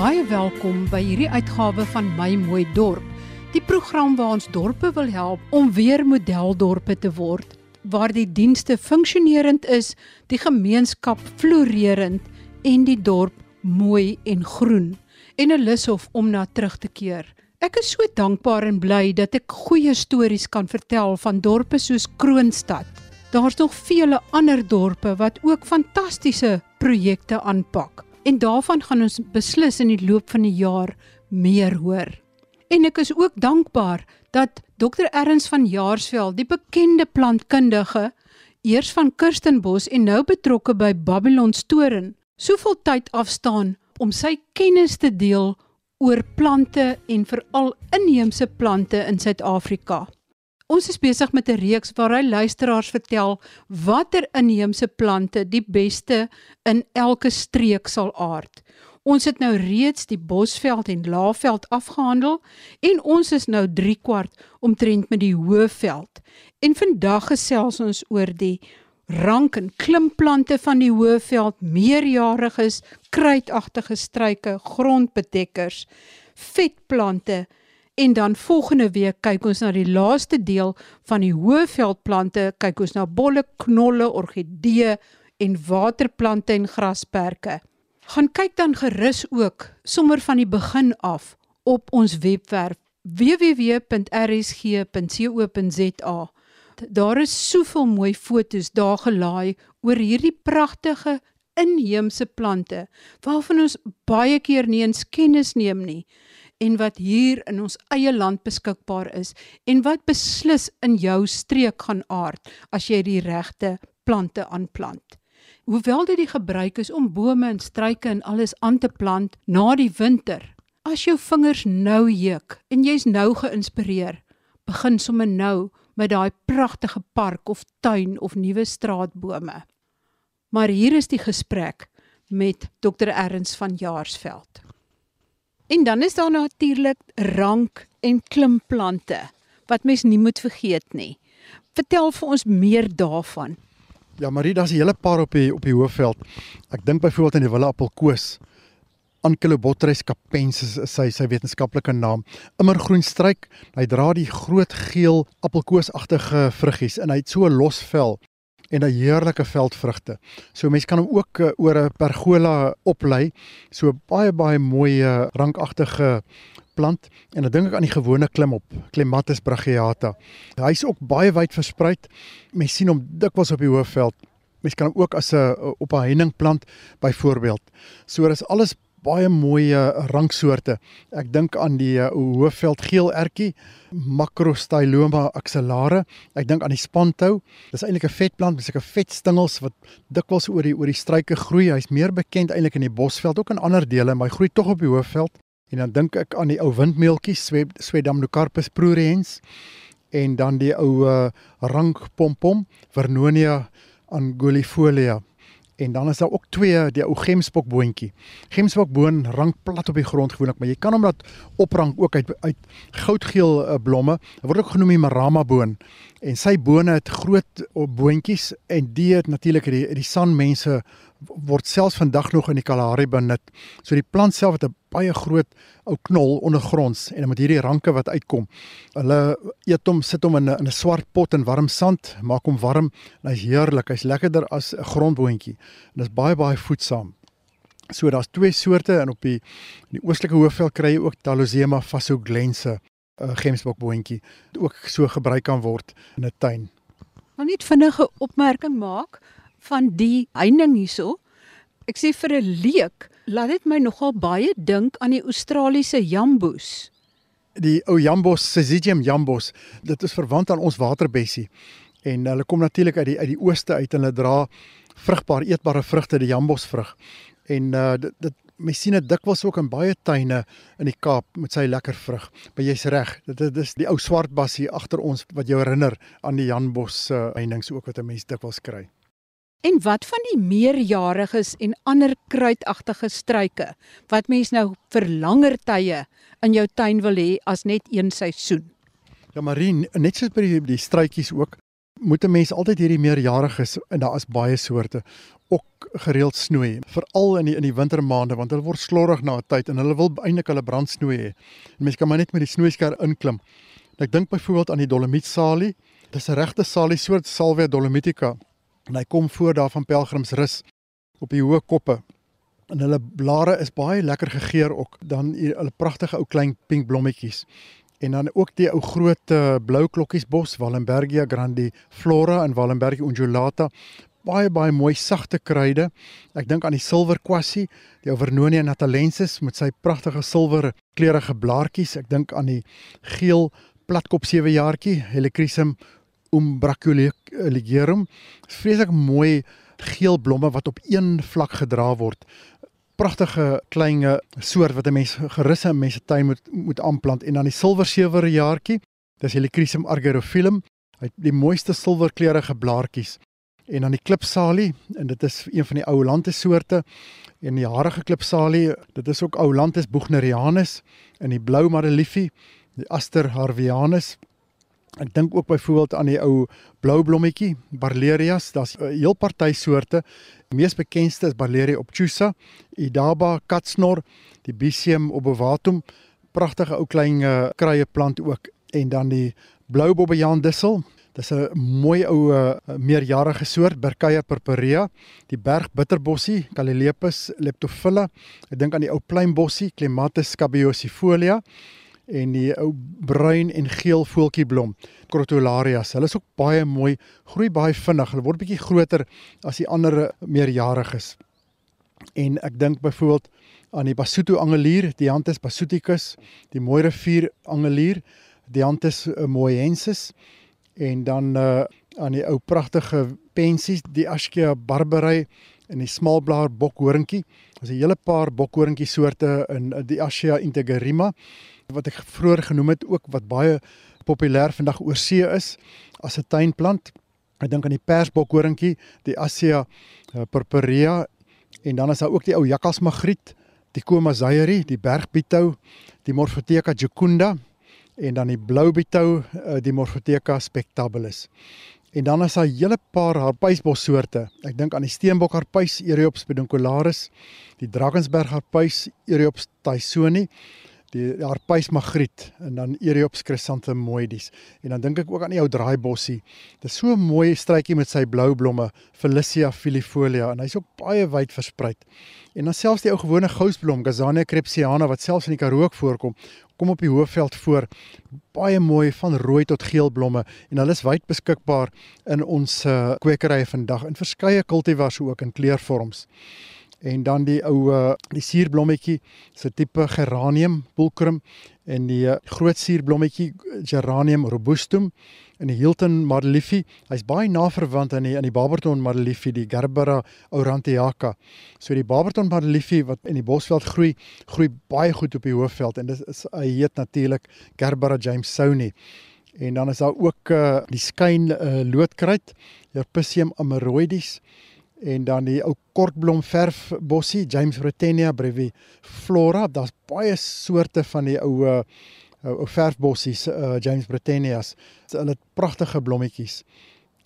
baie welkom by hierdie uitgawe van My Mooi Dorp. Die program waar ons dorpe wil help om weer modeldorpe te word, waar die dienste funksionerend is, die gemeenskap floreerend en die dorp mooi en groen en 'n lus of om na terug te keer. Ek is so dankbaar en bly dat ek goeie stories kan vertel van dorpe soos Kroonstad. Daar's nog vele ander dorpe wat ook fantastiese projekte aanpak en daarvan gaan ons beslis in die loop van die jaar meer hoor. En ek is ook dankbaar dat Dr Erns van Jaarsveld, die bekende plantkundige, eers van Kirstenbos en nou betrokke by Babylon Storen, soveel tyd afstaan om sy kennis te deel oor plante en veral inheemse plante in Suid-Afrika. Ons is besig met 'n reeks waar hy luisteraars vertel watter inheemse plante die beste in elke streek sal aard. Ons het nou reeds die Bosveld en Laagveld afgehandel en ons is nou 3 kwart omtrent met die Hoëveld. En vandag gesels ons oor die rank en klimplante van die Hoëveld, meerjariges, kruidagtige struike, grondbedekkers, vetplante En dan volgende week kyk ons na die laaste deel van die hoëveldplante, kyk ons na bolle, knolle, orgidee en waterplante en grasperke. Gaan kyk dan gerus ook sommer van die begin af op ons webwerf www.rsg.co.za. Daar is soveel mooi fotos daar gelaai oor hierdie pragtige inheemse plante waarvan ons baie keer nie eens kennis neem nie en wat hier in ons eie land beskikbaar is en wat beslis in jou streek gaan aard as jy die regte plante aanplant. Hoewel dit die gebruik is om bome en struike en alles aan te plant na die winter, as jou vingers nou juk en jy's nou geïnspireer, begin sommer nou met daai pragtige park of tuin of nuwe straatbome. Maar hier is die gesprek met Dr Erns van Jaarsveld. En dan is daar natuurlik rank en klimplante wat mens nie moet vergeet nie. Vertel vir ons meer daarvan. Ja, Marie, daar's 'n hele paar op die op die hoofveld. Ek dink byvoorbeeld aan die Wille Appelkoos. Ankylobotrytis capensis is sy sy wetenskaplike naam. Immergroen struik. Hy dra die groot geel appelkoosagtige vruggies en hy het so 'n los vel en 'n heerlike veldvrugte. So mense kan hom ook uh, oor 'n pergola oplei. So baie baie mooi uh, rankagtige plant en dan dink ek aan die gewone klimop, Clematis brachiata. Hy's ook baie wyd versprei. Mense sien hom dikwels op die hoofveld. Mense kan hom ook as 'n op 'n heiningplant byvoorbeeld. So dis alles baie mooi ranksoorte. Ek dink aan die uh, hoofveld geel ertjie, Macrostyloma axillare. Ek dink aan die spantou. Dis eintlik 'n vetplant met sulke vet stingels wat dikwels oor die oor die struike groei. Hy's meer bekend eintlik in die bosveld, ook in ander dele, maar hy groei tog op die hoofveld. En dan dink ek aan die ou windmeeltjies, Swedamnocarpus pruriens en dan die ou uh, rankpompom, Vernonia angulifolia. En dan is daar ook twee die ou gemsbokboontjie. Gemsbokboon rank plat op die grond gewoonlik, maar jy kan hom laat oprank ook uit uit goudgeel uh, blomme. Dit word ook genoem die marama boon. En sy bone het groot boontjies en die het natuurlik die die sanmense word selfs vandag nog in die Kalahari benut. So die plant self het 'n baie groot ou knol ondergronds en met hierdie ranke wat uitkom. Hulle eet hom, sit hom in 'n in 'n swart pot in warm sand, maak hom warm en hy's heerlik. Hy's lekkerder as 'n grondboontjie. En dit is baie baie voedsaam. So daar's twee soorte en op die in die oostelike hoofveld kry jy ook Talosema fasoglense, 'n gemsbokboontjie wat ook so gebruik kan word in 'n tuin. Nou net vinnige opmerking maak van die heining hierso. Ek sê vir 'n leek, laat dit my nogal baie dink aan die Australiese jambos. Die ou jambos, Syzygium jambos, dit is verwant aan ons waterbessie. En hulle kom natuurlik uit die uit die ooste uit en hulle dra vrugbaar eetbare vrugte, die jambosvrug. En uh dit, dit mens sien dit dikwels ook in baie tuine in die Kaap met sy lekker vrug. Maar jy's reg, dit, is die ou swart bassie agter ons wat jou herinner aan die jambos uh, heininge ook wat 'n mens dikwels kry. En wat van die meerjariges en ander kruidagtige struike wat mens nou vir langer tye in jou tuin wil hê as net een seisoen? Ja Marien, net soos by die, die struitjies ook, moet 'n mens altyd hierdie meerjariges en daar is baie soorte ook gereeld snoei, veral in die in die wintermaande want hulle word slorrig na 'n tyd en hulle wil eintlik hulle brandsnoei hê. Mense kan maar net met die snoeisker inklim. Ek dink byvoorbeeld aan die Dolomietsalie. Dis 'n regte salie soort Salvia dolomitica. En hy kom voor daar van pelgrimsrus op die hoë koppe. En hulle blare is baie lekker gegeur ook. Dan hulle pragtige ou klein pink blommetjies. En dan ook die ou groot uh, blou klokkiesbos Wallenbergia grandiflora en Wallenbergia undulata baie baie mooi sagte kruide. Ek dink aan die silverkwassie, die Vernonia natalensis met sy pragtige silwer kleurige blaartjies. Ek dink aan die geel platkop sewejaartjie Helichrysum umbracularigerum. Vreeslik mooi geel blomme wat op een vlak gedra word. Pragtige klein soort wat 'n mens gerus in mense tuin moet moet aanplant en dan die silwer sewejaartjie. Dis Helichrysum argyrophyllum. Hy het die mooiste silwerkleurige blaartjies en dan die klipsalie en dit is een van die ou lande soorte en die harige klipsalie dit is ook ou landes buchnerianus en die blou madeliefie die aster harvianus ek dink ook byvoorbeeld aan die ou blou blommetjie barlerias. Daar's 'n heel party soorte. Die mees bekendste is barleria obtusa idaba katsnor die biseum obovatum pragtige ou klein uh, kruie plant ook. En dan die blou bobbejaan dussel Dis 'n mooi ou uh, meerjarige soort Berkeia purpurea, die berg bitterbossie Calilepus leptophylla. Ek dink aan die ou pleinbossie Clematis scabiosifolia en die ou bruin en geel voeltjieblom Crotolarias. Hulle is ook baie mooi, groei baie vinnig. Hulle word bietjie groter as die ander meerjariges. En ek dink byvoorbeeld aan die Basuto angelier, Dianthus basuticus, die mooi rivier angelier, Dianthus moyensis en dan uh aan die ou pragtige pensies die Aschia barberei en die smaalblaar bokhoringkie. Daar's 'n hele paar bokhoringkie soorte in die Aschia integerrima wat ek vroeër genoem het ook wat baie populêr vandag oor see is as 'n tuinplant. Ek dink aan die persbokhoringkie, die Aschia uh, purpurea en dan is daar ook die ou jakkalsmagriet, die Comazairi, die bergbitou, die Morphotheca jucunda en dan die blou bitou eh, die Morphotheca spectabilis. En dan is daar 'n hele paar harpuisbos soorte. Ek dink aan die steenbok harpuis Eriops peduncularis, die Drakensberg harpuis Eriops tysoni, die harpuis magriet en dan Eriops chrysanthemoides. En dan dink ek ook aan die ou draaibossie. Dit is so 'n mooi struitjie met sy blou blomme, Felicia filifolia en hy's ook baie wyd versprei. En dan selfs die ou gewone gousblom, Gazania crepsiana wat selfs in die Karoo voorkom, kom op die hoofveld voor. Baie mooi van rooi tot geel blomme en hulle is wyd beskikbaar in ons uh, kwekerye vandag in verskeie kultivars ook in kleurvorms. En dan die ou die suurblommetjie se tipe geranium pulchrum en die uh, groot suurblommetjie geranium robustum in die Hilton Madeliefie. Hy's baie na verwant aan die aan die Barberton Madeliefie, die Gerbera aurantiaca. So die Barberton Madeliefie wat in die Bosveld groei, groei baie goed op die Hoofveld en dit is hy heet natuurlik Gerbera jamesoni. En dan is daar ook uh, die skyn uh, loodkruid, Herpesium amaroides en dan die ou kortblom verf bossie James Rotenia breviflora. Daar's baie soorte van die ou uh, ou verfbossies uh, James Britannias. Hulle het pragtige blommetjies.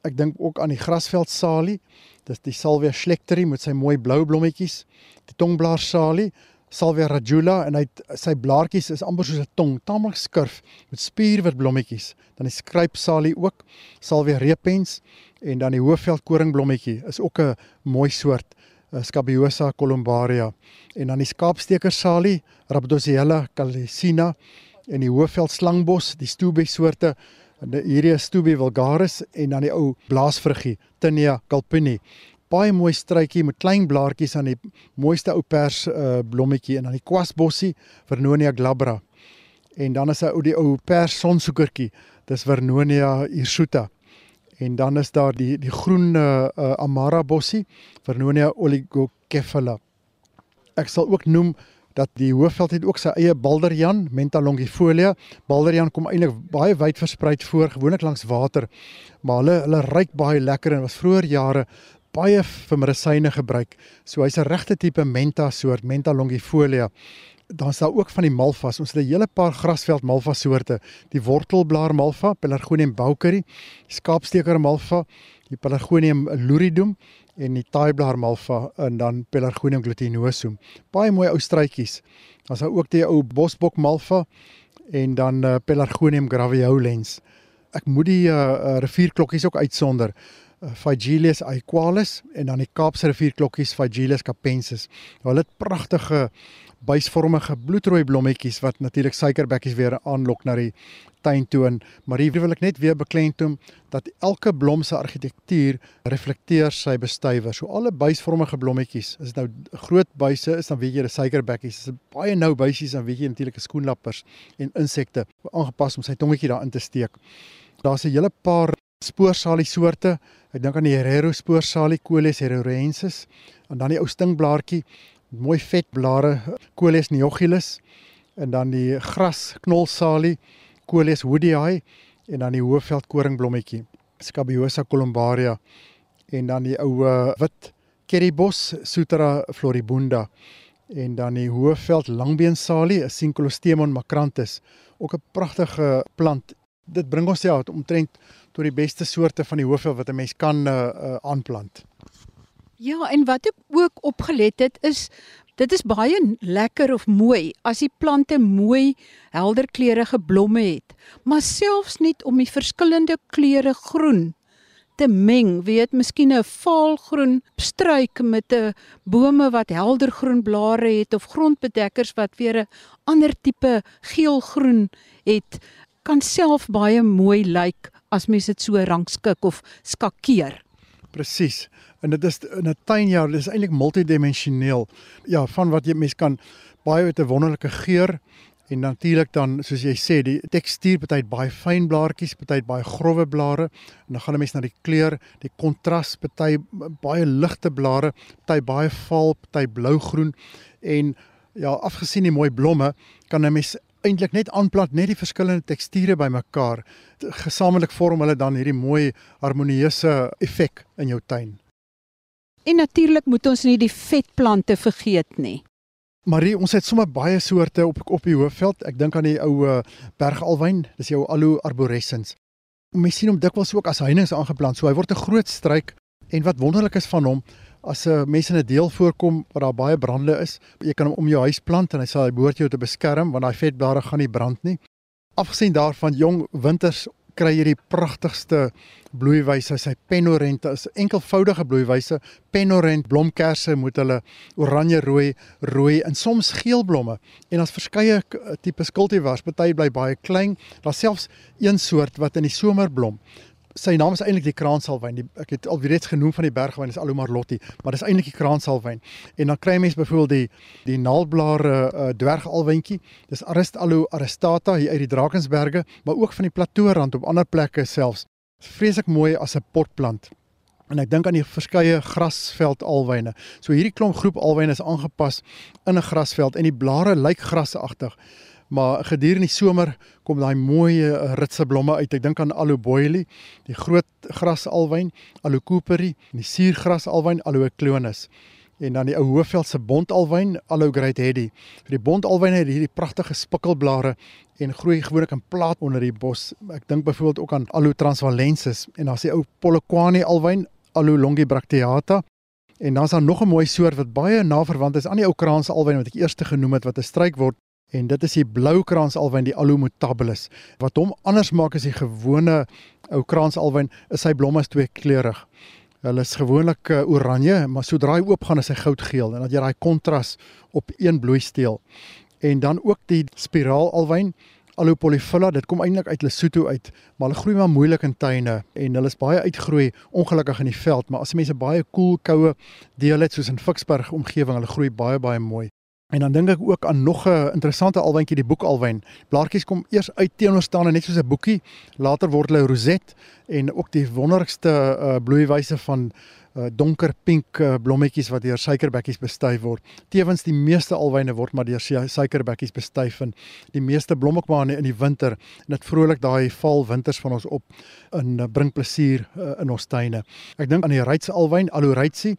Ek dink ook aan die grasveld salie. Dis die Salvia schlecteri met sy mooi blou blommetjies. Die tongblaar salie, Salvia radula en hy sy blaartjies is amper soos 'n tong, taamlik skurf met spierwit blommetjies. Dan die skrypsalie ook, Salvia repens en dan die hoofveld koringblommetjie is ook 'n mooi soort. Uh, Scabiosa columbaria en dan die skaapsteker salie Rhabdosiella calycina in die Hoëveld slangbos, die stoebie soorte, hierdie is stoebie vulgaris en dan die ou blaasvruggie, Tinea calpini. Baie mooi struitjie met klein blaartjies aan die mooiste ou pers uh, blommetjie en dan die kwasbossie, Vernonia glabra. En dan is daar ou die ou pers sonsoekertjie, dis Vernonia hirsuta. En dan is daar die die groen uh, uh, amara bossie, Vernonia oligocephala. Ek sal ook noem dat die hoofveld het ook sy eie balderjan, Menta longifolia. Balderjan kom eintlik baie wyd versprei voor, gewoonlik langs water, maar hulle hulle ruik baie lekker en was vroeër jare baie vir medisyne gebruik. So hy's 'n regte tipe Menta soort, Menta longifolia. Dan is daar ook van die malvas. Ons het 'n hele paar grasveld malva soorte. Die wortelblaar malva, Pelargonium bowkeri, skaapsteker malva, die Pelargonium luridum en die taaiblaar malva en dan Pelargonium glutinosum. Baie mooi ou struitjies. Daar's ook die ou bosbok malva en dan uh, Pelargonium graveolens. Ek moet die uh, uh, rivierklokkies ook uitsonder. Phygelius aequalis en dan die Kaapse rivierklokkies Phygelius capensis. Hulle het pragtige buisvormige bloedrooi blommetjies wat natuurlik suikerbekkies weer aanlok na die tuin toe en maar hier wil ek net weer beklemtoon dat elke blom se argitektuur reflekteer sy bestuiwer. So alle buisvormige blommetjies, is dit nou groot buise is dan weet jy die suikerbekkies, is baie nou buisies dan weet jy natuurlik skoenlappers en insekte aangepas om sy tongetjie daarin te steek. Daar's 'n hele paar spoorsalie soorte. Ek dink aan die Herrero spoorsalie Coleus herreroensis en dan die ou stingblaartjie mooi vet blare Coleus neogyllus en dan die gras knolsalie Coleus woodii en dan die hoëveld koringblommetjie Scabiosa columbaria en dan die ou wit kerrybos Sutra floribunda en dan die hoëveld langbeensalie Syncolostemon macranthus ook 'n pragtige plant. Dit bring ons ja omtrent tot die beste soorte van die hoëveld wat 'n mens kan uh, uh, aanplant. Ja, en wat ek ook opgelet het is dit is baie lekker of mooi as die plante mooi helder kleurige blomme het, maar selfs net om die verskillende kleure groen te meng, weet miskien 'n vaalgroen struik met 'n bome wat heldergroen blare het of grondbedekkers wat weer 'n ander tipe geelgroen het, kan self baie mooi lyk as mens dit so rangskik of skakeer. Presies. En dit is in 'n tuinjaar, dit is eintlik multidimensioneel. Ja, van wat jy mens kan baie met 'n wonderlike geur en natuurlik dan soos jy sê, die tekstuur party baie fyn blaartjies, party baie grouwe blare en dan gaan 'n mens na die kleur, die kontras, party baie ligte blare, party baie vaal, party blougroen en ja, afgesien die mooi blomme, kan 'n mens eintlik net aanplant net die verskillende teksture bymekaar. Gesamentlik vorm hulle dan hierdie mooi harmonieuse effek in jou tuin. En natuurlik moet ons nie die vetplante vergeet nie. Marie, ons het sommer baie soorte op op die hoofveld. Ek dink aan die ou uh, bergalwyn, dis jou Aloe arborescens. Mens sien hom dikwels ook as heininge aangeplant. So hy word 'n groot struik en wat wonderlik is van hom, as 'n uh, mens in 'n deel voorkom waar daar baie brande is, jy kan hom om jou huis plant en hy sal hy behoort jou te beskerm want daai vetblare gaan nie brand nie. Afgesien daarvan jong winters kry jy die pragtigste bloeiwyse, sy penorente is enkelvoudige bloeiwyse, penorent blomkerse met hulle oranje rooi, rooi en soms geel blomme. En daar's verskeie tipe kultivars, party bly baie klein, daar's selfs een soort wat in die somer blom sy naam is eintlik die kraansalwyn. Ek het al reeds genoem van die bergwyn is Alomar Lotti, maar dis eintlik die kraansalwyn. En dan kry mense byvoorbeeld die die naalblare uh, dwergalwyntjie. Dis Arist Alo aristata hier uit die Drakensberge, maar ook van die platoorand op ander plekke selfs. Vreeslik mooi as 'n potplant. En ek dink aan die verskeie grasveld alwyne. So hierdie klomp groep alwyne is aangepas in 'n grasveld en die blare lyk grasseagtig maar gedurende die somer kom daai mooi uh, ritse blomme uit. Ek dink aan Aloe boylie, die groot grasalwyn, Aloe cooperi, die suurgrasalwyn Aloe clonus en dan die ou hoofveldse bondalwyn Aloe great heady. Vir die bondalwyne het hierdie pragtige spikkelblare en groei gewoonlik in plaat onder die bos. Ek dink byvoorbeeld ook aan Aloe transvalensis en dan is die ou Polokwane alwyn Aloe longibracteata En dan is daar nog 'n mooi soort wat baie na verwant is aan die ou kraansalwyn wat ek eers genoem het wat 'n struik word en dit is die blou kraansalwyn die Alumutabilis. Wat hom anders maak as die gewone ou kraansalwyn is sy blomme is tweekleurig. Hulle is gewoonlik uh, oranje, maar sodra hy oopgaan is hy goudgeel en dat jy daai kontras op een bloeisteel. En dan ook die spiraalalwyn Alopolifilla, dit kom eintlik uit Lesotho uit, maar hulle groei maar moeilik in tuine en hulle is baie uitgroei ongelukkig in die veld, maar as mense baie koel cool, koue deel het soos in Ficksburg omgewing, hulle groei baie baie mooi. En dan dink ek ook aan nog 'n interessante alwyntjie, die boekalwyn. Blaartjies kom eers uit teenoor staan net soos 'n boekie, later word hulle roset en ook die wonderlikste uh, bloeiwyse van uh, donker pink uh, blommetjies wat deur suikerbekkies bestuif word. Tewens die meeste alwyne word maar deur suikerbekkies bestuif en die meeste blom ook maar in die winter en dit vrolik daai val winters van ons op en uh, bring plesier uh, in ons tuine. Ek dink aan die Ryds alwyn, Aloreitsie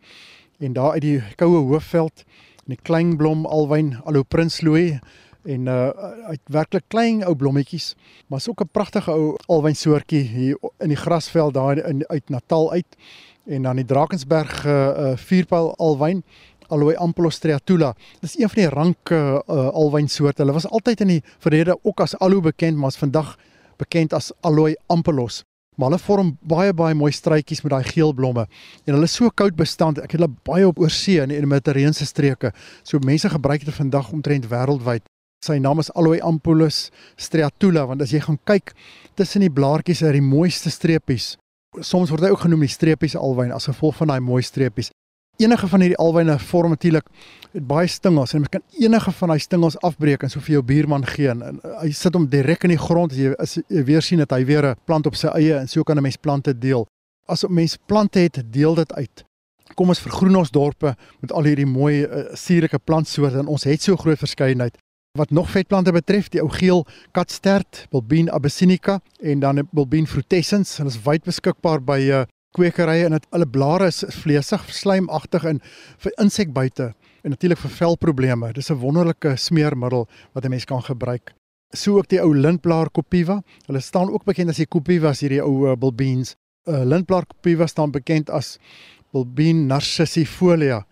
en daar uit die koue hoofveld die kleinblom alwyn Alo Prinsloo en uh uit werklik klein ou blommetjies, maar is ook 'n pragtige ou alwynsoortjie hier in die grasveld daar in uit Natal uit en dan die Drakensberg uh, uh vuurpyl alwyn Aloe Ampelus striatula. Dis een van die rank uh, uh alwynsoorte. Hulle was altyd in die verlede ook as aloe bekend, maar is vandag bekend as Aloe Ampelus. Maar hulle vorm baie baie mooi struitjies met daai geel blomme. En hulle is so koud bestand. Ek het hulle baie op oorsee in die Mediterrane streke. So mense gebruik dit vandag omtrent wêreldwyd. Sy naam is Aloe Ampelus striatula want as jy gaan kyk tussen die blaartjies is die mooiste streepies. Soms word hy ook genoem die streepies alwyn as gevolg van daai mooi streepies enige van hierdie alwyne vorm natuurlik baie stingels en jy kan enige van daai stingels afbreek en so vir jou buurman gee en, en hy sit hom direk in die grond as jy as jy weer sien dat hy weer 'n plant op sy eie en so kan 'n mens plante deel. As 'n mens plante het, deel dit uit. Kom ons vergroen ons dorpe met al hierdie mooi uh, suurlike plantsoorte en ons het so groot verskeidenheid. Wat nog vetplante betref, die ou geel katstert, Bulbine abyssinica en dan Bulbine frutescens, hulle is wyd beskikbaar by uh, kwekerye en dit alle blare is vleesig, slijmagtig en vir insekbuite en natuurlik vir velprobleme. Dis 'n wonderlike smeermiddel wat 'n mens kan gebruik. So ook die ou lintblaar Copiva. Hulle staan ook bekend as die Copivas hierdie ou uh, bulbines. Uh, lintblaar Copiva staan bekend as Bulbine narcissifolia.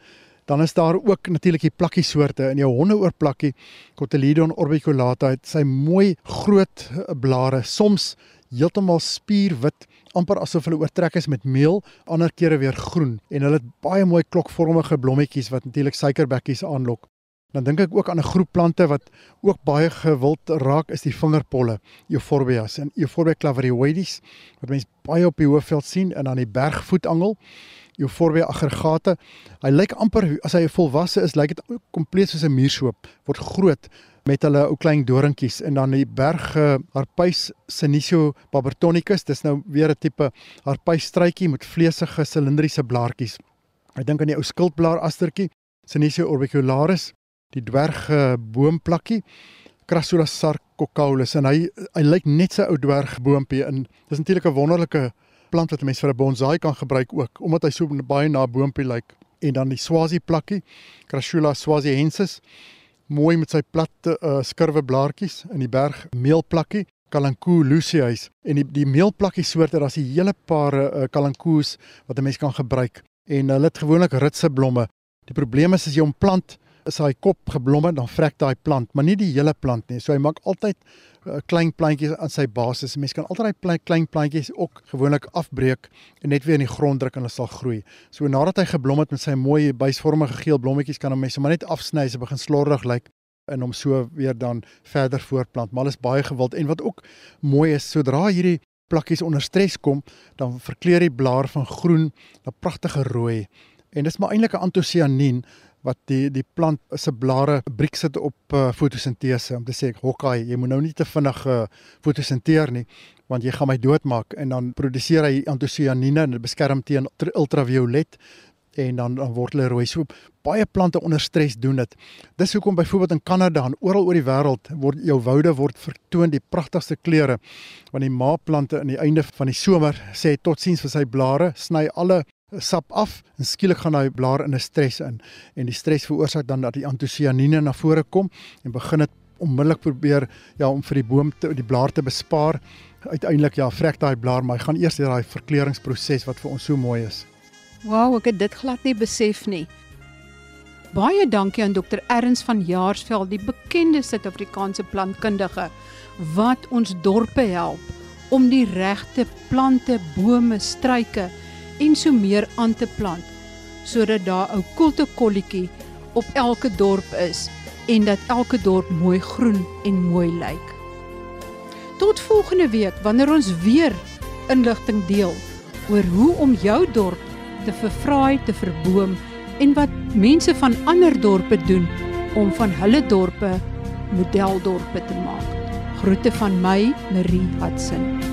Dan is daar ook natuurlik die plakkie soorte in jou hondeoorplakkie Cotyledon orbiculata het sy mooi groot uh, blare soms heeltemal spierwit amper asof hulle oortrek is met meel, ander kere weer groen en hulle het baie mooi klokvormige blommetjies wat natuurlik suikerbekkies aanlok. Dan dink ek ook aan 'n groep plante wat ook baie gewild raak is die vingerpolle, Euphorbias en Euphorbia clavarioides wat mense baie op die hoofveld sien en aan die bergvoetangel. Euphorbia aggregata. Hy lyk amper as hy volwasse is, lyk dit kompleet soos 'n muursoop, word groot met hulle ou klein doringkies en dan die berg uh, Harpys Senecio babertonicus dis nou weer 'n tipe harpys struitjie met vleesige silindriese blaartjies. Ek dink aan die ou skildblaar astertjie Senecio orbicularis, die dwerg uh, boomplakkie Crassula sarcocaulus en hy hy lyk net so ou dwergboompie en dis natuurlik 'n wonderlike plant wat mense vir 'n bonsai kan gebruik ook omdat hy so baie na boompie lyk en dan die swazi plakkie Crassula swaziensis mooi met sy platte uh, skurwe blaartjies in die berg meelplakkie Kalankou lucius en die die meelplakkie soorte daar's 'n hele paar uh, kalankous wat 'n mens kan gebruik en hulle het gewoonlik ritse blomme. Die probleem is as jy hom plant is hy kop geblomme dan vrek daai plant, maar nie die hele plant nie. So hy maak altyd uh, klein plantjies aan sy basis. Mense kan altyd daai klein plantjies ook gewoonlik afbreek en net weer in die grond druk en hulle sal groei. So nadat hy geblom het met sy mooi buisvormige geel blommetjies kan mense maar net afsny, sy begin slordig lyk en hom so weer dan verder voortplant. Maar alles baie gewild en wat ook mooi is, sodra hierdie plakkies onder stres kom, dan verkleur die blaar van groen na pragtige rooi. En dis maar eintlik 'n antosianien wat die die plant se blare briek sit op uh, fotosintese om te sê hokkai jy moet nou nie te vinnig uh, fotosinteer nie want jy gaan my doodmaak en dan produseer hy antosianine en dit beskerm teen ultraviolet en dan dan word hulle rooi. So baie plante onder stres doen dit. Dis hoekom byvoorbeeld in Kanada en oral oor die wêreld word jou woude word vertoon die pragtigste kleure. Want die maaplante aan die einde van die somer sê totsiens vir sy blare, sny alle sap af en skielik gaan daai blaar in 'n stres in en die stres veroorsaak dan dat die antosianine na vore kom en begin dit onmiddellik probeer ja om vir die boom te, die blaar te bespaar. Uiteindelik ja, vrek daai blaar, maar hy gaan eers deur daai verkleuringsproses wat vir ons so mooi is. Wow, ek het dit glad nie besef nie. Baie dankie aan Dr. Erns van Jaarsveld, die bekende Suid-Afrikaanse plantkundige wat ons dorpe help om die regte plante, bome, struike en so meer aan te plant sodat daar 'n kultekolletjie op elke dorp is en dat elke dorp mooi groen en mooi lyk. Tot volgende week wanneer ons weer inligting deel oor hoe om jou dorp te vervraai, te verboom en wat mense van ander dorpe doen om van hulle dorpe modeldorpe te maak. Groete van my, Marie Hudson.